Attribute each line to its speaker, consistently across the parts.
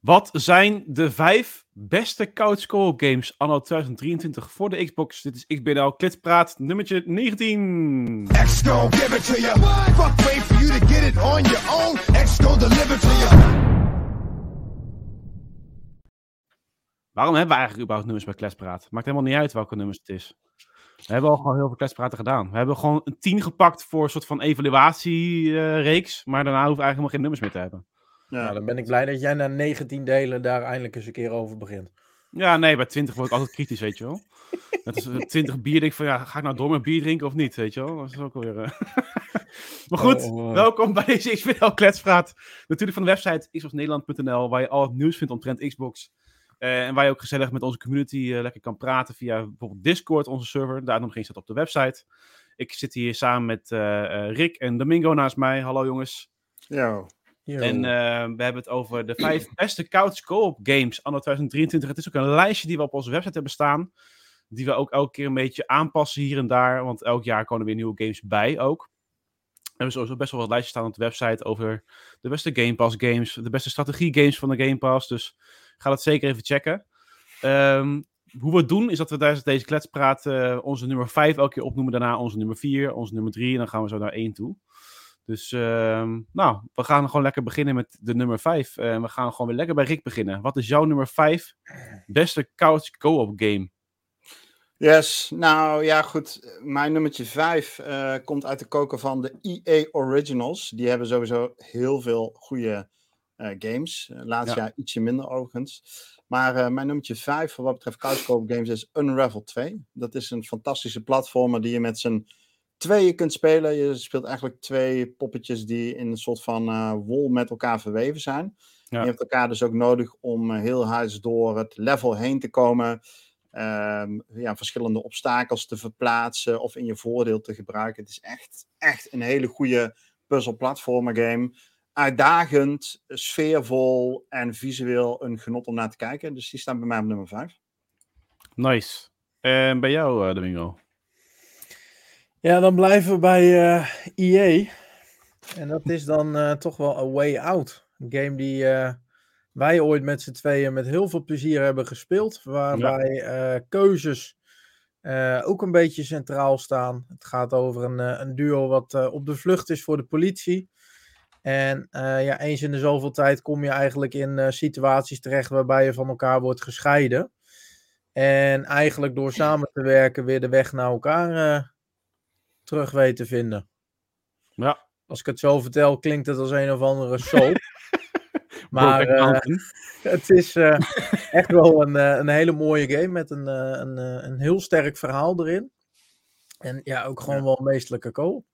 Speaker 1: Wat zijn de vijf beste couch games anno 2023 voor de Xbox? Dit is XBNL Klitspraat nummertje 19.
Speaker 2: X gon' give it to you. Fuck wait for you to get it on your own. Deliver to you.
Speaker 1: Waarom hebben we eigenlijk überhaupt nummers bij Kletspraat? Maakt helemaal niet uit welke nummers het is. We hebben al gewoon heel veel kletspraten gedaan. We hebben gewoon een 10 gepakt voor een soort van evaluatiereeks. maar daarna hoeven we eigenlijk helemaal geen nummers meer te hebben.
Speaker 3: Ja. Nou, dan ben ik blij dat jij na 19 delen daar eindelijk eens een keer over begint.
Speaker 1: Ja, nee, bij 20 word ik altijd kritisch, weet je wel. Dat is 20 bier, denk ik van ja, ga ik nou door met bier drinken of niet, weet je wel. Dat is ook weer... Uh... maar goed, oh, oh. welkom bij deze XBL Kletspraat. Natuurlijk van de website xboxnederland.nl, waar je al het nieuws vindt omtrent Xbox. Uh, en waar je ook gezellig met onze community uh, lekker kan praten via bijvoorbeeld Discord, onze server. Daar nog geen staat op de website. Ik zit hier samen met Rick en Domingo naast mij. Hallo jongens.
Speaker 3: Ja.
Speaker 1: En uh, we hebben het over de vijf beste couch co-op games anno 2023. Het is ook een lijstje die we op onze website hebben staan. Die we ook elke keer een beetje aanpassen hier en daar. Want elk jaar komen er weer nieuwe games bij ook. We hebben sowieso best wel wat lijstjes staan op de website over de beste Game Pass games. De beste strategie games van de Game Pass. Dus ga dat zeker even checken. Um, hoe we het doen is dat we tijdens deze kletspraat uh, onze nummer 5 elke keer opnoemen. Daarna onze nummer 4, onze nummer 3. En dan gaan we zo naar 1 toe. Dus uh, nou, we gaan gewoon lekker beginnen met de nummer 5. En we gaan gewoon weer lekker bij Rick beginnen. Wat is jouw nummer 5 beste couch co-op game?
Speaker 4: Yes, nou ja goed. Mijn nummertje 5 uh, komt uit de koker van de EA Originals. Die hebben sowieso heel veel goede uh, games. laatst ja. jaar ietsje minder overigens. Maar mijn nummertje 5 voor wat betreft couch co-op games is Unravel 2. Dat is een fantastische platformer die je met zijn tweeën kunt spelen. Je speelt eigenlijk twee poppetjes die in een soort van uh, wol met elkaar verweven zijn. Ja. Je hebt elkaar dus ook nodig om uh, heel huis door het level heen te komen. Um, ja, verschillende obstakels te verplaatsen of in je voordeel te gebruiken. Het is echt, echt een hele goede puzzel-platformer game. Uitdagend, sfeervol en visueel een genot om naar te kijken. Dus die staan bij mij op nummer 5.
Speaker 1: Nice. En bij jou, uh, Domingo?
Speaker 3: Ja, dan blijven we bij uh, EA. En dat is dan uh, toch wel A Way Out. Een game die uh, wij ooit met z'n tweeën met heel veel plezier hebben gespeeld. Waarbij ja. keuzes ook een beetje centraal staan. Het gaat over een, een duo wat op de vlucht is voor de politie. En ja, eens in de zoveel tijd kom je eigenlijk in situaties terecht waarbij je van elkaar wordt gescheiden. En eigenlijk door samen te werken weer de weg naar elkaar terug weet te vinden.
Speaker 1: Ja.
Speaker 3: Als ik het zo vertel, klinkt het als een of andere soap. maar uh, het is uh, echt wel een, uh, een hele mooie game met een, een, een heel sterk verhaal erin. En ja, ook gewoon ja. wel meestelijke koop.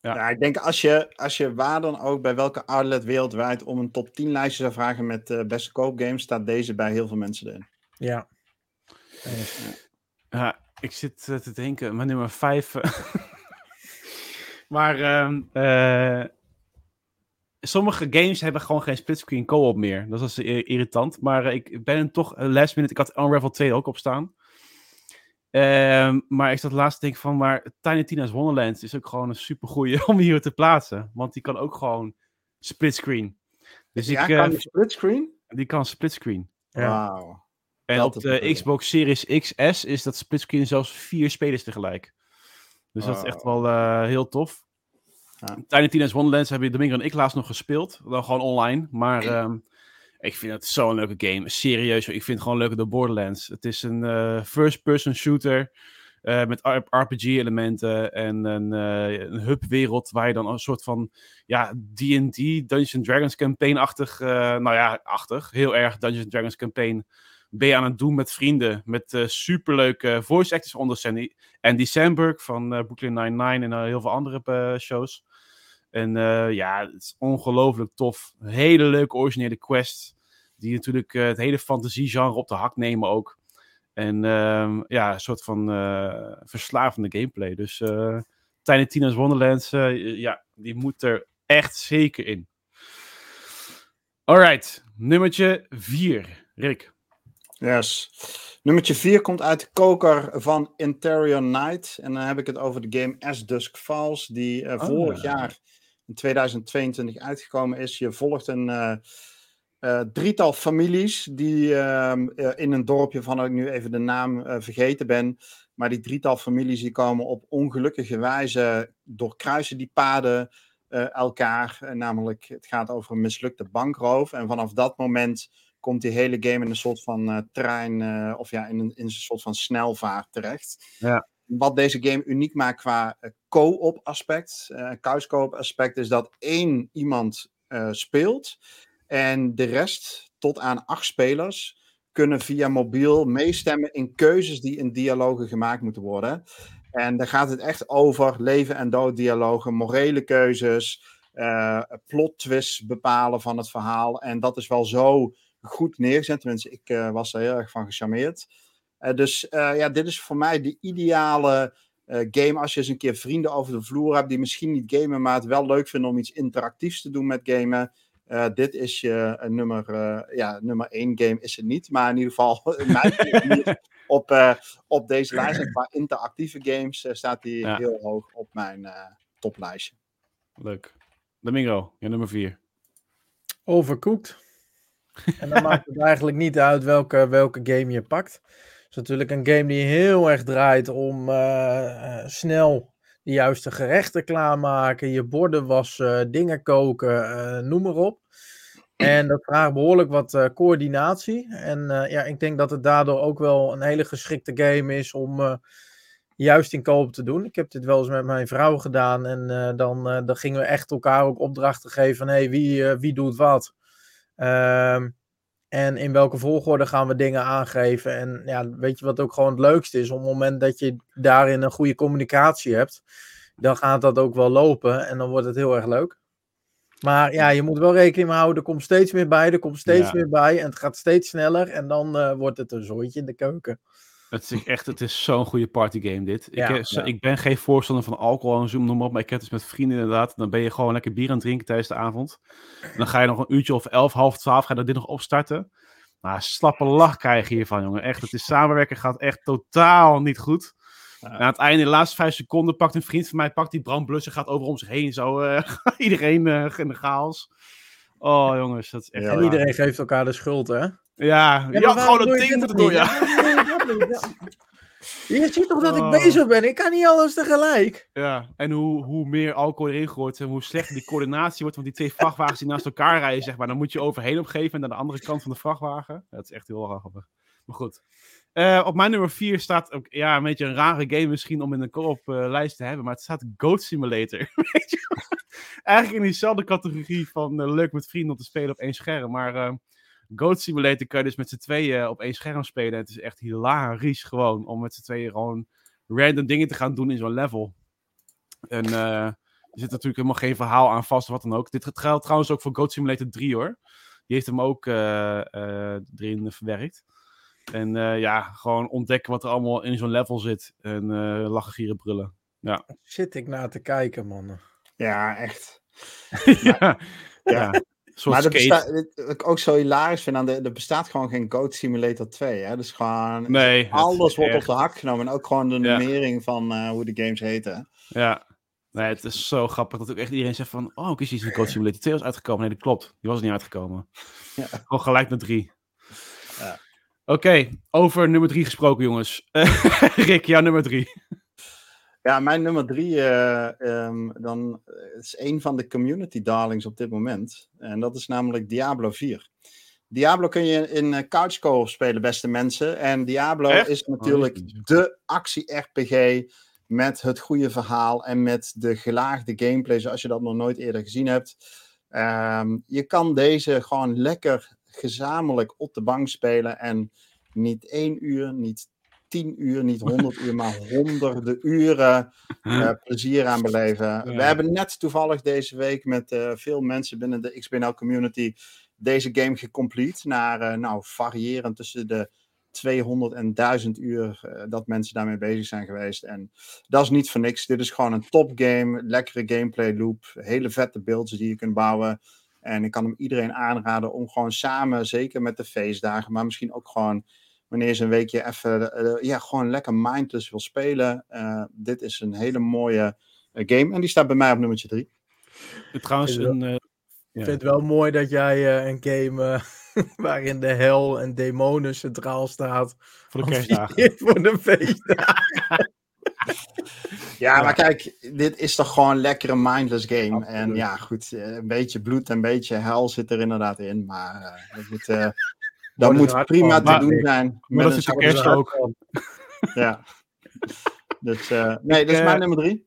Speaker 4: Ja. ja. ik denk als je, als je waar dan ook bij welke outlet wereldwijd om een top 10 lijstje zou vragen met uh, beste koopgames, staat deze bij heel veel mensen erin.
Speaker 3: Ja.
Speaker 1: Ja, ik zit uh, te denken, mijn nummer 5. maar uh, uh, sommige games hebben gewoon geen splitscreen co-op meer. Dat is irritant. Maar ik ben toch last minute. Ik had Unravel 2 ook op staan. Ehm, maar ik zat laatst te denken van, maar Tiny Tina's Wonderlands is ook gewoon een super goeie om hier te plaatsen. Want die kan ook gewoon splitscreen.
Speaker 4: Dus ja, ik, kan die splitscreen?
Speaker 1: Die kan splitscreen.
Speaker 4: Ja. Wauw.
Speaker 1: En op de Xbox Series XS is dat splitscreen zelfs vier spelers tegelijk. Dus dat is echt wel uh, heel tof. Ja. Tiny Tina's Wonderlands hebben Domingo en ik laatst nog gespeeld. Dan gewoon online. Maar um, ik vind het zo'n leuke game. Serieus, ik vind het gewoon leuker dan Borderlands. Het is een uh, first-person shooter. Uh, met RPG-elementen en een, uh, een hub-wereld waar je dan een soort van ja, D&D, Dungeons Dragons campaign-achtig, nou ja, achtig, heel erg Dungeons Dragons campaign ben je aan het doen met vrienden. Met uh, superleuke voice actors onder Sandy. Andy Samberg van uh, Brooklyn Nine-Nine en uh, heel veel andere shows. En ja, het is ongelooflijk tof. Hele leuke originele quest. Die natuurlijk het hele fantasiegenre op de hak nemen ook. En ehm, ja, een soort van verslavende gameplay. Dus Tiny Tina's Wonderlands, ja, die moet er echt zeker in. Alright, nummertje 4. Rick.
Speaker 4: Yes. Nummertje 4 komt uit de koker van Interior Night. En dan heb ik het over de game As Dusk Falls, die uh, oh, vorig ja. jaar in 2022 uitgekomen is. Je volgt een, uh, uh, drietal families die ehm, in een dorpje van ik nu even de naam vergeten ben. Maar die drietal families die komen op ongelukkige wijze doorkruisen die paden elkaar. namelijk, het gaat over een mislukte bankroof. En vanaf dat moment komt die hele game in een soort van trein, of ja, in een, in een soort van snelvaart terecht.
Speaker 1: Ja
Speaker 4: wat deze game uniek maakt qua uh, co-op aspect, uh, couch co-op aspect, is dat één iemand uh, speelt en de rest, tot aan acht spelers, kunnen via mobiel meestemmen in keuzes die in dialogen gemaakt moeten worden. En daar gaat het echt over leven en dood dialogen, morele keuzes, plot twists bepalen van het verhaal. En dat is wel zo goed neergezet. Tenminste, ik was er heel erg van gecharmeerd. Uh, dus uh, ja, dit is voor mij de ideale uh, game als je eens een keer vrienden over de vloer hebt die misschien niet gamen, maar het wel leuk vinden om iets interactiefs te doen met gamen. dit is je nummer, ja, nummer één game is het niet, maar in ieder geval op, op deze lijst. En qua interactieve games staat die ja. heel hoog op mijn toplijstje.
Speaker 1: Leuk. Domingo, je nummer vier.
Speaker 3: Overcooked. En dan maakt het eigenlijk niet uit welke, welke game je pakt is natuurlijk een game die heel erg draait om uh, snel de juiste gerechten klaarmaken, je borden wassen, dingen koken, uh, noem maar op. En dat vraagt behoorlijk wat coördinatie. En ja, ik denk dat het daardoor ook wel een hele geschikte game is om juist in koop te doen. Ik heb dit wel eens met mijn vrouw gedaan en dan, dan gingen we echt elkaar ook opdrachten geven van hey, wie, wie doet wat. Ehm en in welke volgorde gaan we dingen aangeven? En ja, weet je wat ook gewoon het leukste is? Op het moment dat je daarin een goede communicatie hebt, dan gaat dat ook wel lopen en dan wordt het heel erg leuk. Maar ja, je moet wel rekening mee houden, er komt steeds meer bij, er komt steeds ja. meer bij en het gaat steeds sneller en dan uh, wordt het een zooitje in de keuken.
Speaker 1: Het is echt, het is zo'n goede partygame dit. Ja, ik, ja. ik, ben geen voorstander van alcohol en zoom noem op, maar ik heb het dus met vrienden inderdaad. Dan ben je gewoon lekker bier aan het drinken tijdens de avond. En dan ga je nog een uurtje of elf, half twaalf, ga je dit nog opstarten. Maar slappe lach krijg je hiervan, jongen. Echt, het is samenwerken gaat echt totaal niet goed. Ja. aan het einde, de laatste vijf seconden, pakt een vriend van mij, pakt die brandblusser, gaat over om zich heen. Zo, uh, iedereen uh, in de chaos. Oh, jongens, dat is echt...
Speaker 3: En iedereen geeft elkaar de schuld, hè?
Speaker 1: Ja, ja, ja gewoon een ding moeten doen, ja.
Speaker 3: Je ziet toch dat ik oh. bezig ben? Ik kan niet alles tegelijk.
Speaker 1: Ja, en hoe, hoe meer alcohol erin gooit en hoe slechter die coördinatie wordt. Want die twee vrachtwagens die naast elkaar rijden, zeg maar, dan moet je overheen opgeven en naar de andere kant van de vrachtwagen. Dat is echt heel grappig. Maar goed. Uh, op mijn nummer 4 staat ook ja, een beetje een rare game misschien om in de co-op uh, lijst te hebben. Maar het staat Goat Simulator. Weet je? Eigenlijk in diezelfde categorie van uh, leuk met vrienden om te spelen op één scherm. Maar Goat Simulator kan je dus met z'n tweeën op één scherm spelen. Het is echt hilarisch gewoon om met z'n tweeën gewoon random dingen te gaan doen in zo'n level. En uh, er zit natuurlijk helemaal geen verhaal aan vast, wat dan ook. Dit geldt trouwens ook voor Goat Simulator 3 hoor. Die heeft hem ook uh, uh, erin verwerkt. En ja, gewoon ontdekken wat er allemaal in zo'n level zit. En lachen, gieren, brullen. Ja.
Speaker 3: Zit ik naar te kijken, man.
Speaker 4: Ja, echt.
Speaker 1: ja. ja. ja
Speaker 4: maar bestaat, wat ik ook zo hilarisch vind, aan de, er bestaat gewoon geen Goat Simulator 2. Hè? Dus gewoon
Speaker 1: nee,
Speaker 4: alles wordt echt... op de hak genomen. En ook gewoon de nummering van uh, hoe de games heten.
Speaker 1: Ja, nee, het is zo grappig dat ook echt iedereen zegt van... Oh, ik is iets van Goat Simulator 2 was uitgekomen. Nee, dat klopt. Die was niet uitgekomen. Ja. Gewoon gelijk naar 3. Ja. Oké, okay, over nummer 3 gesproken, jongens. Rick, jouw nummer 3.
Speaker 4: Ja, mijn nummer drie uh, um, dan, is een van de community darlings op dit moment. En dat is namelijk Diablo 4. Diablo kun je in uh, couch co spelen, beste mensen. En Diablo Echt? is natuurlijk oh, de actie-RPG met het goede verhaal en met de gelaagde gameplay, zoals je dat nog nooit eerder gezien hebt. Um, je kan deze gewoon lekker gezamenlijk op de bank spelen en niet één uur, niet tien uur, niet honderd uur, maar honderden uren uh, plezier aan beleven. We hebben net toevallig deze week met uh, veel mensen binnen de XBNL community deze game gecomplete. Naar, uh, nou, variërend tussen de 200 en 1000 uur dat mensen daarmee bezig zijn geweest. En dat is niet voor niks. Dit is gewoon een top game, lekkere gameplay loop, hele vette builds die je kunt bouwen. En ik kan hem iedereen aanraden om gewoon samen, zeker met de feestdagen, maar misschien ook gewoon wanneer ze een weekje even, uh, ja, gewoon lekker mindless wil spelen. Uh, dit is een hele mooie uh, game. En die staat bij mij op nummertje 3.
Speaker 1: Trouwens, een,
Speaker 3: Ik vind het wel mooi dat jij eh, een game eh, waarin de hel en demonen centraal staat.
Speaker 1: Voor de kerstdagen.
Speaker 3: voor de feestdagen.
Speaker 4: Ja, maar kijk, dit is toch gewoon een lekkere mindless game. En ja, goed, eh, een beetje bloed en een beetje hel zit er inderdaad in. Maar eh, dat moet, eh, dat moet prima te doen zijn.
Speaker 1: Maar
Speaker 4: met
Speaker 1: dat is de kerst ook.
Speaker 4: Ja. Dus, eh, nee, dat is
Speaker 1: eh,
Speaker 4: mijn nummer drie.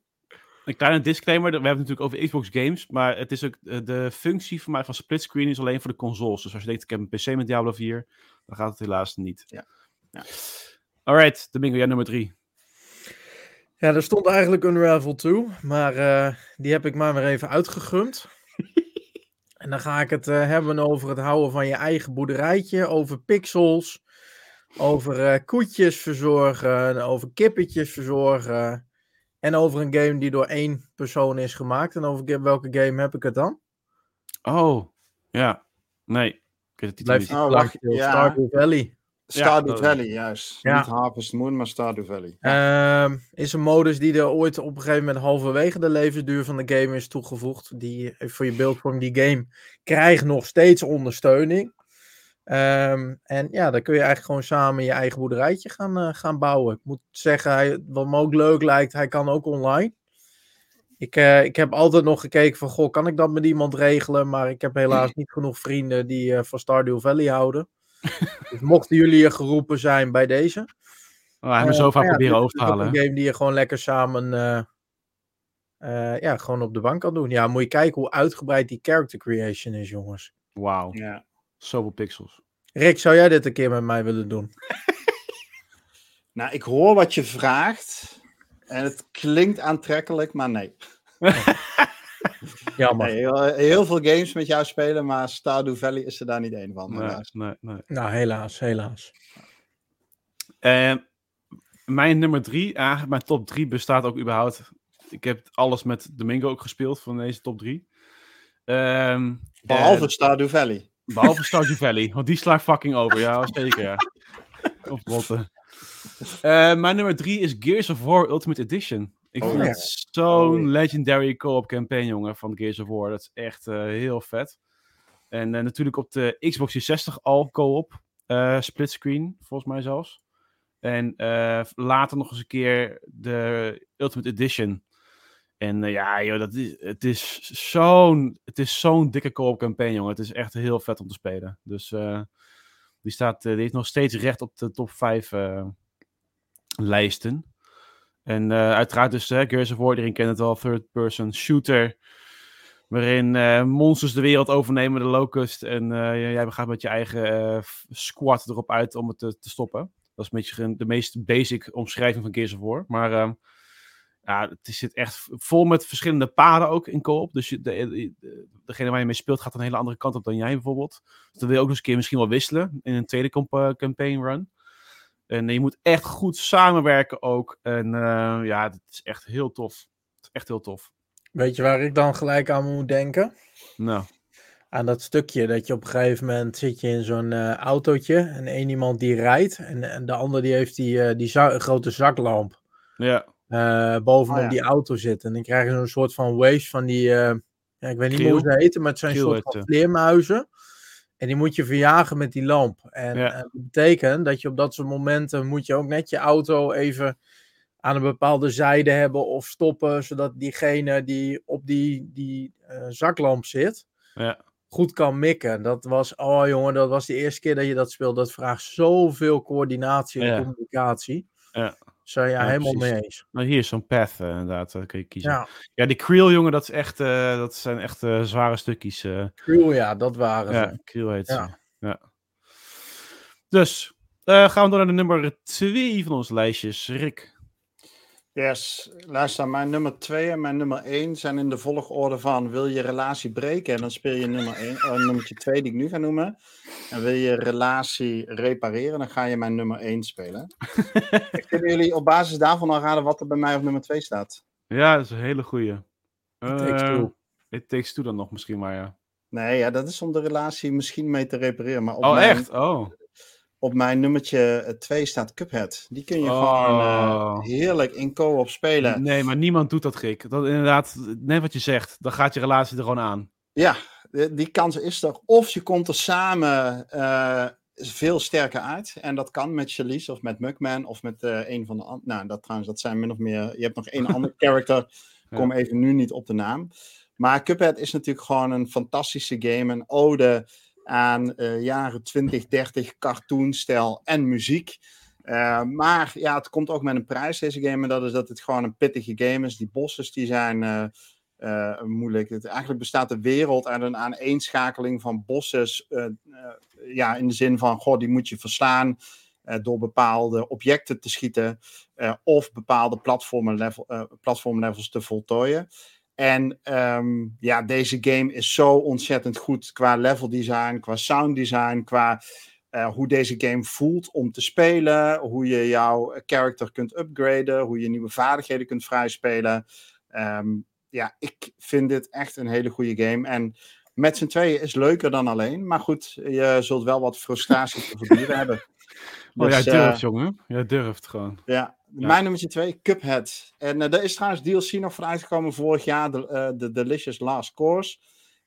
Speaker 1: Een kleine disclaimer, we hebben het natuurlijk over Xbox games, maar het is ook eh, de functie van mij van splitscreen is alleen voor de consoles. Dus als je denkt, ik heb een PC met Diablo 4, dan gaat het helaas niet.
Speaker 4: Ja. Ja.
Speaker 1: Alright, Domingo, jij nummer 3.
Speaker 3: Ja, er stond eigenlijk Unravel 2, maar eh, die heb ik maar weer even uitgegumd. En dan ga ik het eh, hebben over het houden van je eigen boerderijtje, over pixels, over eh, koetjes verzorgen, over kippetjes verzorgen en over een game die door één persoon is gemaakt. En over welke game heb ik het dan?
Speaker 1: Oh, ja. Nee, ik weet het niet.
Speaker 3: die
Speaker 4: Oh,
Speaker 3: plaatje
Speaker 4: wacht,
Speaker 3: op
Speaker 4: ja.
Speaker 3: Stardew Valley.
Speaker 4: Stardew Valley, juist.
Speaker 3: Ja.
Speaker 4: Niet Harvest Moon, maar Stardew Valley.
Speaker 3: Ehm, is een modus die er ooit op een gegeven moment halverwege de levensduur van de game is toegevoegd. Die voor je beeldvorm, die game krijgt nog steeds ondersteuning. Ehm, en ja, dan kun je eigenlijk gewoon samen je eigen boerderijtje gaan, eh, gaan bouwen. Ik moet zeggen, hij, wat me ook leuk lijkt, hij kan ook online. Ik, eh, ik heb altijd nog gekeken van, goh, kan ik dat met iemand regelen? Maar ik heb helaas niet genoeg vrienden die eh, van Stardew Valley houden. dus mochten jullie er geroepen zijn bij deze,
Speaker 1: Oh, hij heeft me
Speaker 3: eh,
Speaker 1: zo vaak
Speaker 3: ja,
Speaker 1: proberen over te halen.
Speaker 3: Een game die je gewoon lekker samen eh, eh, ja, gewoon op de bank kan doen. Ja, moet je kijken hoe uitgebreid die character creation is, jongens.
Speaker 1: Wauw,
Speaker 4: Ja.
Speaker 1: zoveel pixels.
Speaker 3: Rick, zou jij dit een keer met mij willen doen?
Speaker 4: Nou, ik hoor wat je vraagt. En het klinkt aantrekkelijk, maar nee.
Speaker 3: Jammer.
Speaker 4: nee heel, heel veel games met jou spelen, maar Stardew Valley is er daar niet één van.
Speaker 1: Nee,
Speaker 4: helaas.
Speaker 1: nee, nee.
Speaker 3: Nou, helaas, helaas.
Speaker 1: Eh, mijn nummer drie, eigenlijk mijn top drie bestaat ook überhaupt. Ik heb alles met Domingo ook gespeeld van deze top drie. Ehm,
Speaker 4: Behalve
Speaker 1: eh,
Speaker 4: Stardew Valley.
Speaker 1: behalve Stardew Valley, want die slaat fucking over. Ja, zeker. Ja. Of botten. Eh, mijn nummer drie is Gears of War Ultimate Edition. Ik
Speaker 4: Oh,
Speaker 3: ja.
Speaker 1: het zo'n
Speaker 4: Oh, ja.
Speaker 1: legendary co-op campaign, jongen, van Gears of War. Dat is echt eh, heel vet. En eh, natuurlijk op de Xbox 360 al co-op. eh splitscreen, volgens mij zelfs. En later nog eens een keer de Ultimate Edition. En ja, joh, dat is, het is zo'n het is zo'n dikke co-op campaign, jongen. Het is echt heel vet om te spelen. Dus die, staat, die heeft nog steeds recht op de top 5 eh, lijsten. En eh, uiteraard dus uh, Gears of War, iedereen kent het al, third-person shooter. Waarin eh, monsters de wereld overnemen, de Locust. En eh, jij gaat met je eigen squad erop uit om het te, stoppen. Dat is een beetje de meest basic omschrijving van Gears of War. Maar ehm, ja, het zit echt vol met verschillende paden ook in co-op. Dus de, de- degene waar je mee speelt gaat een hele andere kant op dan jij bijvoorbeeld. Dus dan wil je ook nog eens een keer misschien wel wisselen in een tweede campaign run. En je moet echt goed samenwerken ook. En eh, ja, het is echt heel tof. Het is echt heel tof.
Speaker 3: Weet je waar ik dan gelijk aan moet denken?
Speaker 1: Nou,
Speaker 3: Aan dat stukje dat je op een gegeven moment zit je in zo'n eh, autootje en één iemand die rijdt en, en de ander die heeft die, eh, die za- grote zaklamp
Speaker 1: ja.
Speaker 3: eh, bovenop
Speaker 4: Oh, ja.
Speaker 3: die auto zitten. En dan krijg je zo'n soort van waves van die, eh, ja, ik weet niet meer hoe ze heten, maar het zijn
Speaker 1: Kriel
Speaker 3: soort van
Speaker 1: ze.
Speaker 3: vleermuizen. En die moet je verjagen met die lamp. En
Speaker 1: Ja.
Speaker 3: dat betekent dat je op dat soort momenten moet je ook net je auto even aan een bepaalde zijde hebben of stoppen, zodat diegene die op die, die eh, zaklamp zit,
Speaker 1: Ja.
Speaker 3: goed kan mikken. Dat was, oh jongen, dat was de eerste keer dat je dat speelde. Dat vraagt zoveel coördinatie en
Speaker 1: Ja.
Speaker 3: communicatie.
Speaker 1: Ja.
Speaker 3: Zo ja,
Speaker 1: Ja,
Speaker 3: helemaal
Speaker 1: precies.
Speaker 3: mee eens.
Speaker 1: Nou, hier is zo'n path eh, inderdaad. Dat kun je kiezen. Ja,
Speaker 3: Ja,
Speaker 1: die Creel, jongen, dat, is echt, eh, dat zijn echt eh, zware stukjes. eh.
Speaker 3: Crew, ja, dat waren
Speaker 1: ja,
Speaker 3: ze.
Speaker 1: Creel heet
Speaker 3: Ja.
Speaker 1: ze. Ja. Dus, eh, gaan we door naar de nummer 2 van onze lijstjes. Rick.
Speaker 4: Yes, luister, mijn nummer 2 en mijn nummer 1 zijn in de volgorde van wil je relatie breken en dan speel je nummer 1, oh, nummertje 2 die ik nu ga noemen. En wil je relatie repareren, dan ga je mijn nummer 1 spelen. Kunnen jullie op basis daarvan al raden wat er bij mij op nummer 2 staat?
Speaker 1: Ja, dat is een hele goeie.
Speaker 3: It Takes
Speaker 1: Eh,
Speaker 3: Two.
Speaker 1: It Takes Two dan nog misschien maar, ja.
Speaker 4: Nee, ja, dat is om de relatie misschien mee te repareren. Maar op,
Speaker 1: Oh,
Speaker 4: mijn,
Speaker 1: echt? Oh.
Speaker 4: op mijn nummertje 2 staat Cuphead. Die kun je gewoon
Speaker 1: Oh.
Speaker 4: eh, heerlijk in co-op spelen.
Speaker 1: Nee, maar niemand doet dat, Rick. Dat inderdaad, net wat je zegt, dan gaat je relatie er gewoon aan.
Speaker 4: Ja, die kans is er. Of je komt er samen uh, veel sterker uit. En dat kan met Chalice of met Mugman of met uh, een van de anderen. Nou, dat trouwens, dat zijn min of meer. Je hebt nog één ander character. Kom even nu niet op de naam. Maar Cuphead is natuurlijk gewoon een fantastische game. Een ode aan uh, jaren 20, 30 cartoonstijl en muziek. Uh, maar ja, het komt ook met een prijs, deze game. En dat is dat het gewoon een pittige game is. Die bosses die zijn uh, moeilijk. Het, eigenlijk bestaat de wereld uit een aaneenschakeling van bosses. ja, in de zin van, goh, die moet je verslaan. door bepaalde objecten te schieten. of bepaalde platformlevels level, te voltooien. En um, ja, deze game is zo ontzettend goed qua level design, qua sound design, qua hoe deze game voelt om te spelen, hoe je jouw character kunt upgraden, hoe je nieuwe vaardigheden kunt vrijspelen. Um, ja, ik vind dit echt een hele goede game. En met z'n tweeën is leuker dan alleen. Maar goed, je zult wel wat frustratie te verduren hebben.
Speaker 1: Oh, dus, jij durft, uh, jongen. Jij durft gewoon.
Speaker 4: Ja, ja. Mijn nummer twee, Cuphead. En uh, er is trouwens DLC nog van uitgekomen vorig jaar, de, uh, de Delicious Last Course.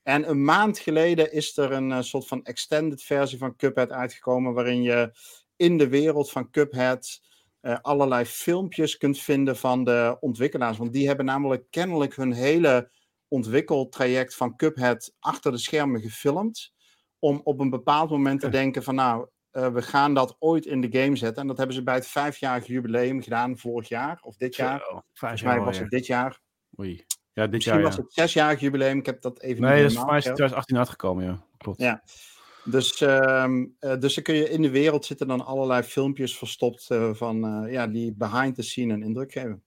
Speaker 4: En een maand geleden is er een soort van extended versie van Cuphead uitgekomen, waarin je in de wereld van Cuphead allerlei filmpjes kunt vinden van de ontwikkelaars. Want die hebben namelijk kennelijk hun hele ontwikkeltraject van Cuphead achter de schermen gefilmd. Om op een bepaald moment te denken van nou, uh, we gaan dat ooit in de game zetten. En dat hebben ze bij het vijfjarig jubileum gedaan vorig jaar of dit jaar. Zo, Volgens mij was het dit jaar.
Speaker 1: Oei. Ja, dit
Speaker 4: Misschien
Speaker 1: jaar,
Speaker 4: was het zesjarig jubileum. Ik heb dat even
Speaker 1: Nee, dat is voor mij 2018 uitgekomen, ja. Klopt.
Speaker 4: Ja. Dus, um, uh, dus dan kun je in de wereld zitten dan allerlei filmpjes verstopt uh, van ja, die behind the scene een indruk geven.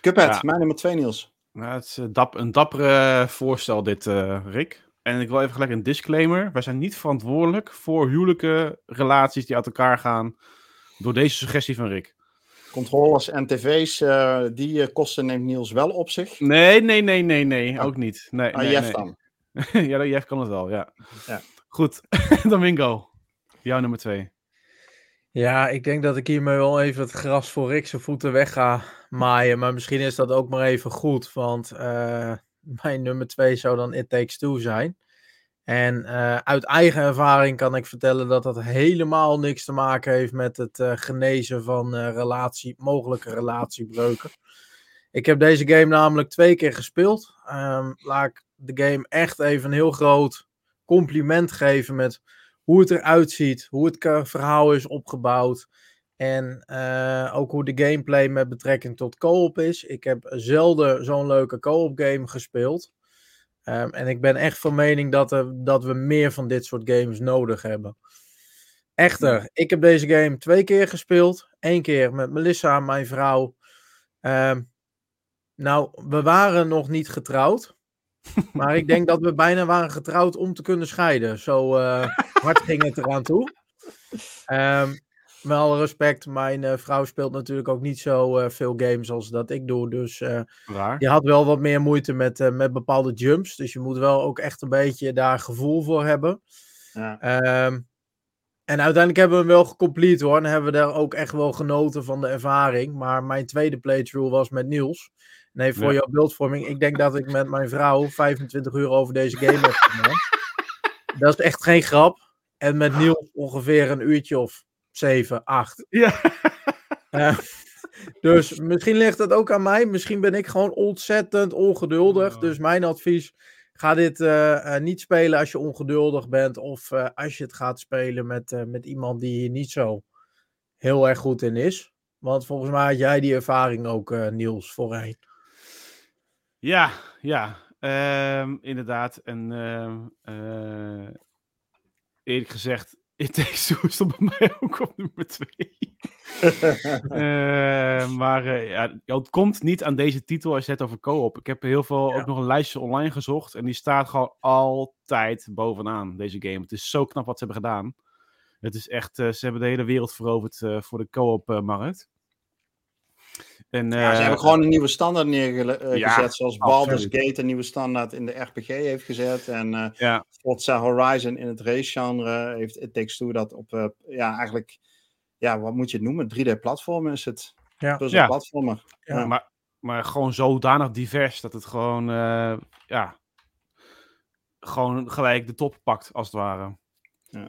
Speaker 4: Cuphead, ja. mijn nummer 2 Niels.
Speaker 1: Ja, het is dap een dappere voorstel dit, Rick. En ik wil even gelijk een disclaimer. Wij zijn niet verantwoordelijk voor huwelijke relaties die uit elkaar gaan door deze suggestie van Rick.
Speaker 4: Controllers en tv's, uh, die kosten neemt Niels wel op zich?
Speaker 1: Nee, nee, nee, nee, nee. Oh. Ook niet. Nee,
Speaker 4: ah,
Speaker 1: nee.
Speaker 4: dan?
Speaker 1: ja, Jeff kan het wel, ja.
Speaker 4: ja.
Speaker 1: Goed, Domingo. Jouw nummer twee.
Speaker 3: Ja, ik denk dat ik hiermee wel even het gras voor Rick zijn voeten weg ga maaien. Maar misschien is dat ook maar even goed, want... Uh mijn nummer twee zou dan It Takes Two zijn. En uh, uit eigen ervaring kan ik vertellen dat dat helemaal niks te maken heeft met het uh, genezen van uh, relatie, mogelijke relatiebreuken. Ik heb deze game namelijk twee keer gespeeld. Um, laat ik de game echt even een heel groot compliment geven met hoe het eruit ziet, hoe het verhaal is opgebouwd. En uh, ook hoe de gameplay met betrekking tot co-op is. Ik heb zelden zo'n leuke co-op game gespeeld. Um, en ik ben echt van mening dat, er, dat we meer van dit soort games nodig hebben. Echter, ik heb deze game twee keer gespeeld. Eén keer met Melissa, mijn vrouw. Um, nou, we waren nog niet getrouwd. Maar ik denk dat we bijna waren getrouwd om te kunnen scheiden. Zo uh, hard ging het eraan toe. Um, met alle respect, mijn uh, vrouw speelt natuurlijk ook niet zo uh, veel games als dat ik doe. Dus je had wel wat meer moeite met, met bepaalde jumps. Dus je moet wel ook echt een beetje daar gevoel voor hebben. Ja. Um, en uiteindelijk hebben we hem wel gecomplete hoor. En hebben we daar ook echt wel genoten van de ervaring. Maar mijn tweede playthrough was met Niels. Nee, voor ja. jouw beeldvorming. Ik denk dat ik met mijn vrouw 25 uur over deze game heb gedaan. dat is echt geen grap. En met Niels ongeveer een uurtje of 7, 8.
Speaker 1: Ja.
Speaker 3: Uh, dus misschien ligt het ook aan mij. Misschien ben ik gewoon ontzettend ongeduldig. Oh. Dus mijn advies: ga dit uh, uh, niet spelen als je ongeduldig bent. Of als je het gaat spelen met, met iemand die hier niet zo heel erg goed in is. Want volgens mij had jij die ervaring ook, Niels, voorheen.
Speaker 1: Ja, ja. Um, inderdaad. En eerlijk gezegd, It Takes Two stond bij mij ook op nummer 2. uh, maar uh, ja, het komt niet aan deze titel als je het over co-op. Ik heb heel veel, ja. ook nog een lijstje online gezocht. En die staat gewoon altijd bovenaan, deze game. Het is zo knap wat ze hebben gedaan. Het is echt, uh, ze hebben de hele wereld veroverd voor de co-op-markt.
Speaker 4: En, ja, ze hebben gewoon een nieuwe standaard neergezet, ja, zoals Baldur's Gate een nieuwe standaard in de RPG heeft gezet. En uh,
Speaker 1: ja.
Speaker 4: Forza Horizon in het race-genre heeft It Takes Two dat op, uh, ja, eigenlijk, ja, wat moet je het noemen? 3D-platform is het.
Speaker 3: Ja.
Speaker 4: Dus platformer.
Speaker 1: Ja. Maar, maar gewoon zodanig divers dat het gewoon, uh, ja, gewoon gelijk de top pakt, als het ware.
Speaker 4: Ja.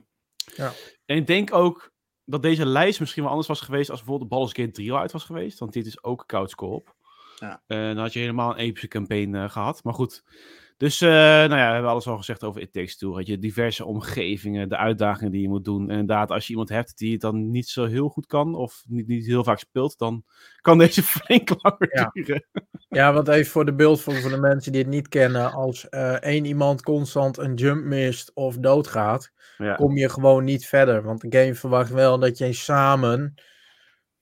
Speaker 3: Ja.
Speaker 1: En ik denk ook dat deze lijst misschien wel anders was geweest als bijvoorbeeld Baldur's Gate 3 al uit was geweest. Want dit is ook couch co-op.
Speaker 4: Ja.
Speaker 1: Eh, dan had je helemaal een epische campaign eh, gehad. Maar goed. Dus, eh, nou ja, we hebben alles al gezegd over It Takes Two. Had je diverse omgevingen, de uitdagingen die je moet doen. En inderdaad, als je iemand hebt die het dan niet zo heel goed kan, of niet, niet heel vaak speelt, dan kan deze flink langer
Speaker 3: Ja.
Speaker 1: duren.
Speaker 3: Ja, want even voor de beeldvorming voor de mensen die het niet kennen. Als eh, één iemand constant een jump mist of doodgaat,
Speaker 1: Ja.
Speaker 3: kom je gewoon niet verder. Want de game verwacht wel dat je samen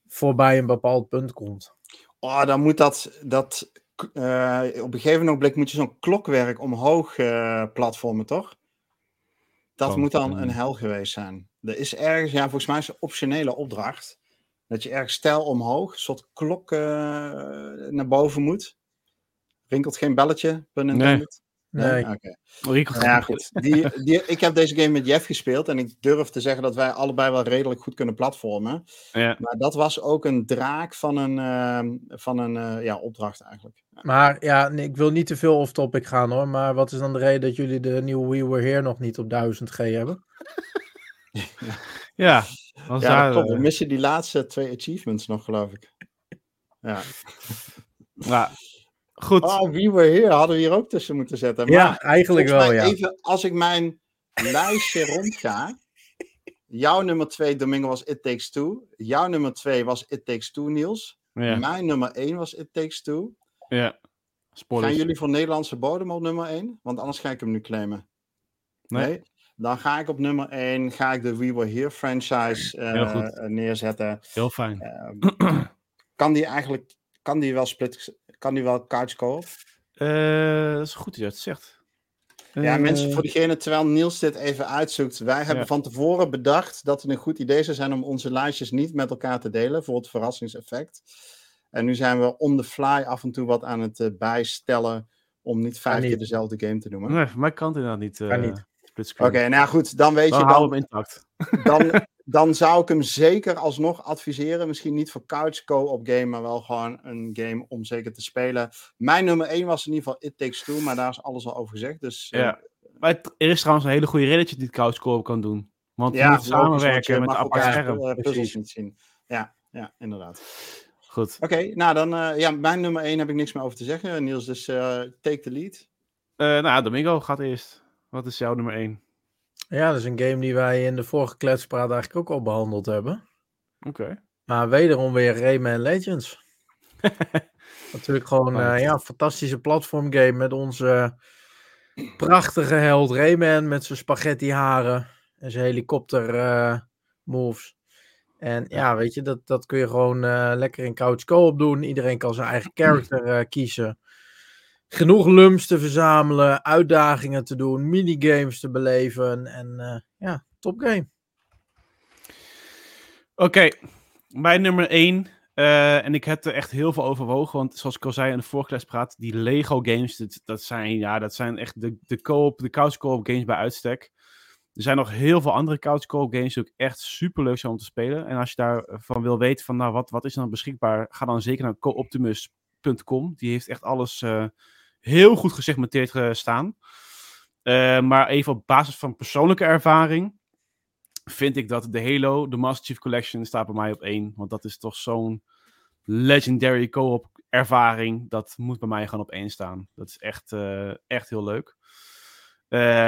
Speaker 3: voorbij een bepaald punt komt.
Speaker 4: Oh, dan moet dat, dat eh, op een gegeven ogenblik moet je zo'n klokwerk omhoog eh, platformen, toch? Dat moet dan een hel geweest zijn. Er is ergens, ja, volgens mij is het een optionele opdracht. Dat je ergens stijl omhoog, een soort klok eh, naar boven moet. Rinkelt geen belletje?
Speaker 3: Nee.
Speaker 4: Oké.
Speaker 1: Rico,
Speaker 4: Nou Ja, goed. Die, die, ik heb deze game met Jeff gespeeld en ik durf te zeggen dat wij allebei wel redelijk goed kunnen platformen.
Speaker 1: Ja.
Speaker 4: Maar dat was ook een draak van een, ehm, van een eh, ja, opdracht eigenlijk.
Speaker 3: Maar ja, nee, ik wil niet te veel off-topic gaan hoor. Maar wat is dan de reden dat jullie de nieuwe We Were Here nog niet op 1000G hebben?
Speaker 1: Ja,
Speaker 4: Ja, klopt. We missen die laatste twee achievements nog, geloof ik. Ja.
Speaker 1: ja. Goed.
Speaker 4: Oh, We Were Here hadden we hier ook tussen moeten zetten. Maar
Speaker 3: Ja, eigenlijk wel ja.
Speaker 4: even, als ik mijn lijstje rondga. Jouw nummer 2, Domingo, was It Takes Two. Jouw nummer 2 was It Takes Two, Niels.
Speaker 1: ja,
Speaker 4: Mijn nummer 1 was It Takes Two.
Speaker 1: ja. Spoilers.
Speaker 4: Gaan jullie voor Nederlandse bodem op nummer 1? Want anders ga ik hem nu claimen.
Speaker 1: Nee.
Speaker 4: Dan ga ik op nummer 1 ga ik de We Were Here franchise eh,
Speaker 1: Heel goed.
Speaker 4: eh, neerzetten.
Speaker 1: Heel fijn.
Speaker 4: Ehm, kan die eigenlijk kan die wel split kan die wel couch?
Speaker 1: Eh, dat is goed dat je dat zegt.
Speaker 4: Ja,
Speaker 1: Eh,
Speaker 4: mensen, voor diegene, terwijl Niels dit even uitzoekt. Wij hebben
Speaker 1: Ja.
Speaker 4: van tevoren bedacht dat het een goed idee zou zijn om onze lijstjes niet met elkaar te delen voor het verrassingseffect. En nu zijn we on the fly af en toe wat aan het bijstellen om niet vijf keer dezelfde game te noemen.
Speaker 1: Nee, voor mij kan het inderdaad niet.
Speaker 3: Kan niet.
Speaker 4: Oké, nou goed, dan weet
Speaker 1: dan
Speaker 4: je dan,
Speaker 1: hem intact.
Speaker 4: dan, dan zou ik hem zeker alsnog adviseren. Misschien niet voor couch co-op game, maar wel gewoon een game om zeker te spelen. Mijn nummer 1 was in ieder geval It Takes Two, maar daar is alles al over gezegd. Dus eh,
Speaker 1: Ja. Maar het- er is trouwens een hele goede reden dat je dit couch co-op kan doen. Want je moet samenwerken met een apart scherm.
Speaker 4: eh, puzzels
Speaker 3: Precies.
Speaker 4: niet zien. Ja, ja, inderdaad.
Speaker 1: Goed.
Speaker 4: Oké, nou dan, eh, ja, mijn nummer 1 heb ik niks meer over te zeggen. Niels, dus eh, take the lead.
Speaker 1: Eh, nou, Domingo gaat eerst. Wat is jouw nummer 1?
Speaker 3: Ja, dat is een game die wij in de vorige kletspraat eigenlijk ook al behandeld hebben.
Speaker 1: Oké.
Speaker 3: Maar wederom weer Rayman Legends. Natuurlijk gewoon
Speaker 1: Right.
Speaker 3: eh, ja, een fantastische platformgame met onze prachtige held Rayman met zijn spaghetti haren en zijn helikopter eh, moves. En ja, weet je, dat, dat kun je gewoon eh, lekker in couch co-op doen. Iedereen kan zijn eigen character kiezen. Genoeg lums te verzamelen, uitdagingen te doen, minigames te beleven. En eh, ja, topgame.
Speaker 1: Oké, mijn nummer 1. en ik heb er echt heel veel overwogen. Want zoals ik al zei in de vorige les praat, die Lego games, dat, zijn, ja, dat zijn echt de, de, co-op, de couch co-op games bij uitstek. Er zijn nog heel veel andere couch co-op games die ook echt super leuk zijn om te spelen. En als je daarvan wil weten van nou, wat, wat is dan beschikbaar, ga dan zeker naar cooptimus.com. Die heeft echt alles eh, heel goed gesegmenteerd eh, staan. Eh, maar even op basis van persoonlijke ervaring vind ik dat de Halo, de Master Chief Collection, staat bij mij op één. Want dat is toch zo'n legendary co-op ervaring. Dat moet bij mij gewoon op één staan. Dat is echt, eh, echt heel leuk.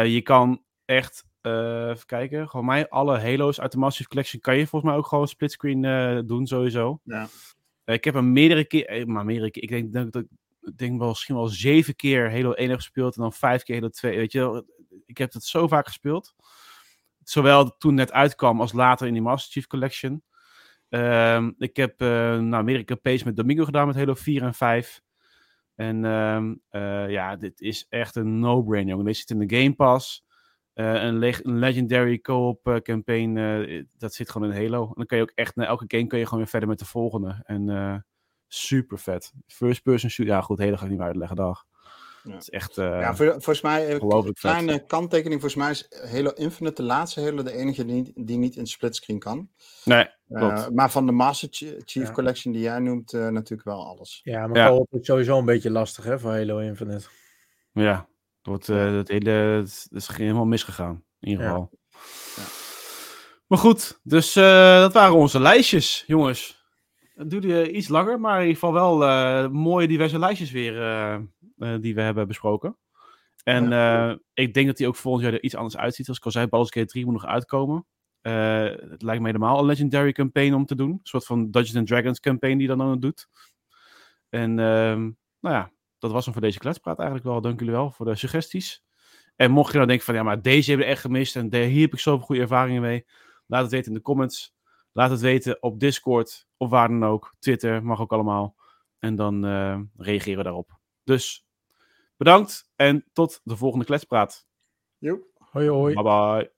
Speaker 1: Je kan echt, even kijken, gewoon mij, alle Halo's uit de Master Chief Collection kan je volgens mij ook gewoon splitscreen doen sowieso.
Speaker 4: Ja.
Speaker 1: Ik heb hem meerdere keer, maar meerdere keer, ik denk, denk dat ik denk wel misschien wel zeven keer Halo 1 heb gespeeld en dan vijf keer Halo 2. Weet je, wel. ik heb het zo vaak gespeeld. Zowel toen het uitkwam als later in die Master Chief Collection. Ehm, ik heb uh, nou, meerdere campagnes met Domingo gedaan met Halo 4 en 5. En um, uh, ja, dit is echt een no-brainer, jongen. Deze zit in de Game Pass. Uh, een, le een, legendary co-op campaign, dat zit gewoon in Halo. En dan kan je ook echt, na elke game kan je gewoon weer verder met de volgende. En super vet. First person shoot, ja goed, Halo ga ik niet meer uitleggen, dag. Ja. Het is echt. Uh,
Speaker 4: ja, voor, volgens mij,
Speaker 1: een
Speaker 4: kleine vet. kanttekening. Volgens mij is Halo Infinite, de laatste Halo, de enige die, die niet in splitscreen kan.
Speaker 1: Nee,
Speaker 4: uh, maar van de Master Chief ja. Collection die jij noemt, uh, natuurlijk wel alles.
Speaker 3: Ja, maar ja. is sowieso een beetje lastig hè, voor Halo Infinite.
Speaker 1: Ja. wordt, uh, het hele, het is helemaal misgegaan, in ieder geval.
Speaker 4: Ja.
Speaker 1: Maar goed, dus uh, dat waren onze lijstjes, jongens. Het duurde iets langer, maar in ieder geval wel uh, mooie diverse lijstjes weer die we hebben besproken. En ja. ik denk dat die ook volgend jaar er iets anders uitziet. Als ik al zei, Baldur's Gate 3 moet nog uitkomen. het lijkt me helemaal een Legendary campaign om te doen. Een soort van Dungeons and Dragons campaign die dan dan doet. En ehm, nou ja, dat was hem voor deze kletspraat eigenlijk wel. Dank jullie wel voor de suggesties. En mocht je nou denken van, ja, maar deze hebben we echt gemist en hier heb ik zoveel goede ervaringen mee. Laat het weten in de comments. Laat het weten op Discord of waar dan ook. Twitter mag ook allemaal. En dan uh, reageren we daarop. Dus bedankt en tot de volgende kletspraat.
Speaker 4: Jo.
Speaker 3: Hoi hoi.
Speaker 1: Bye bye.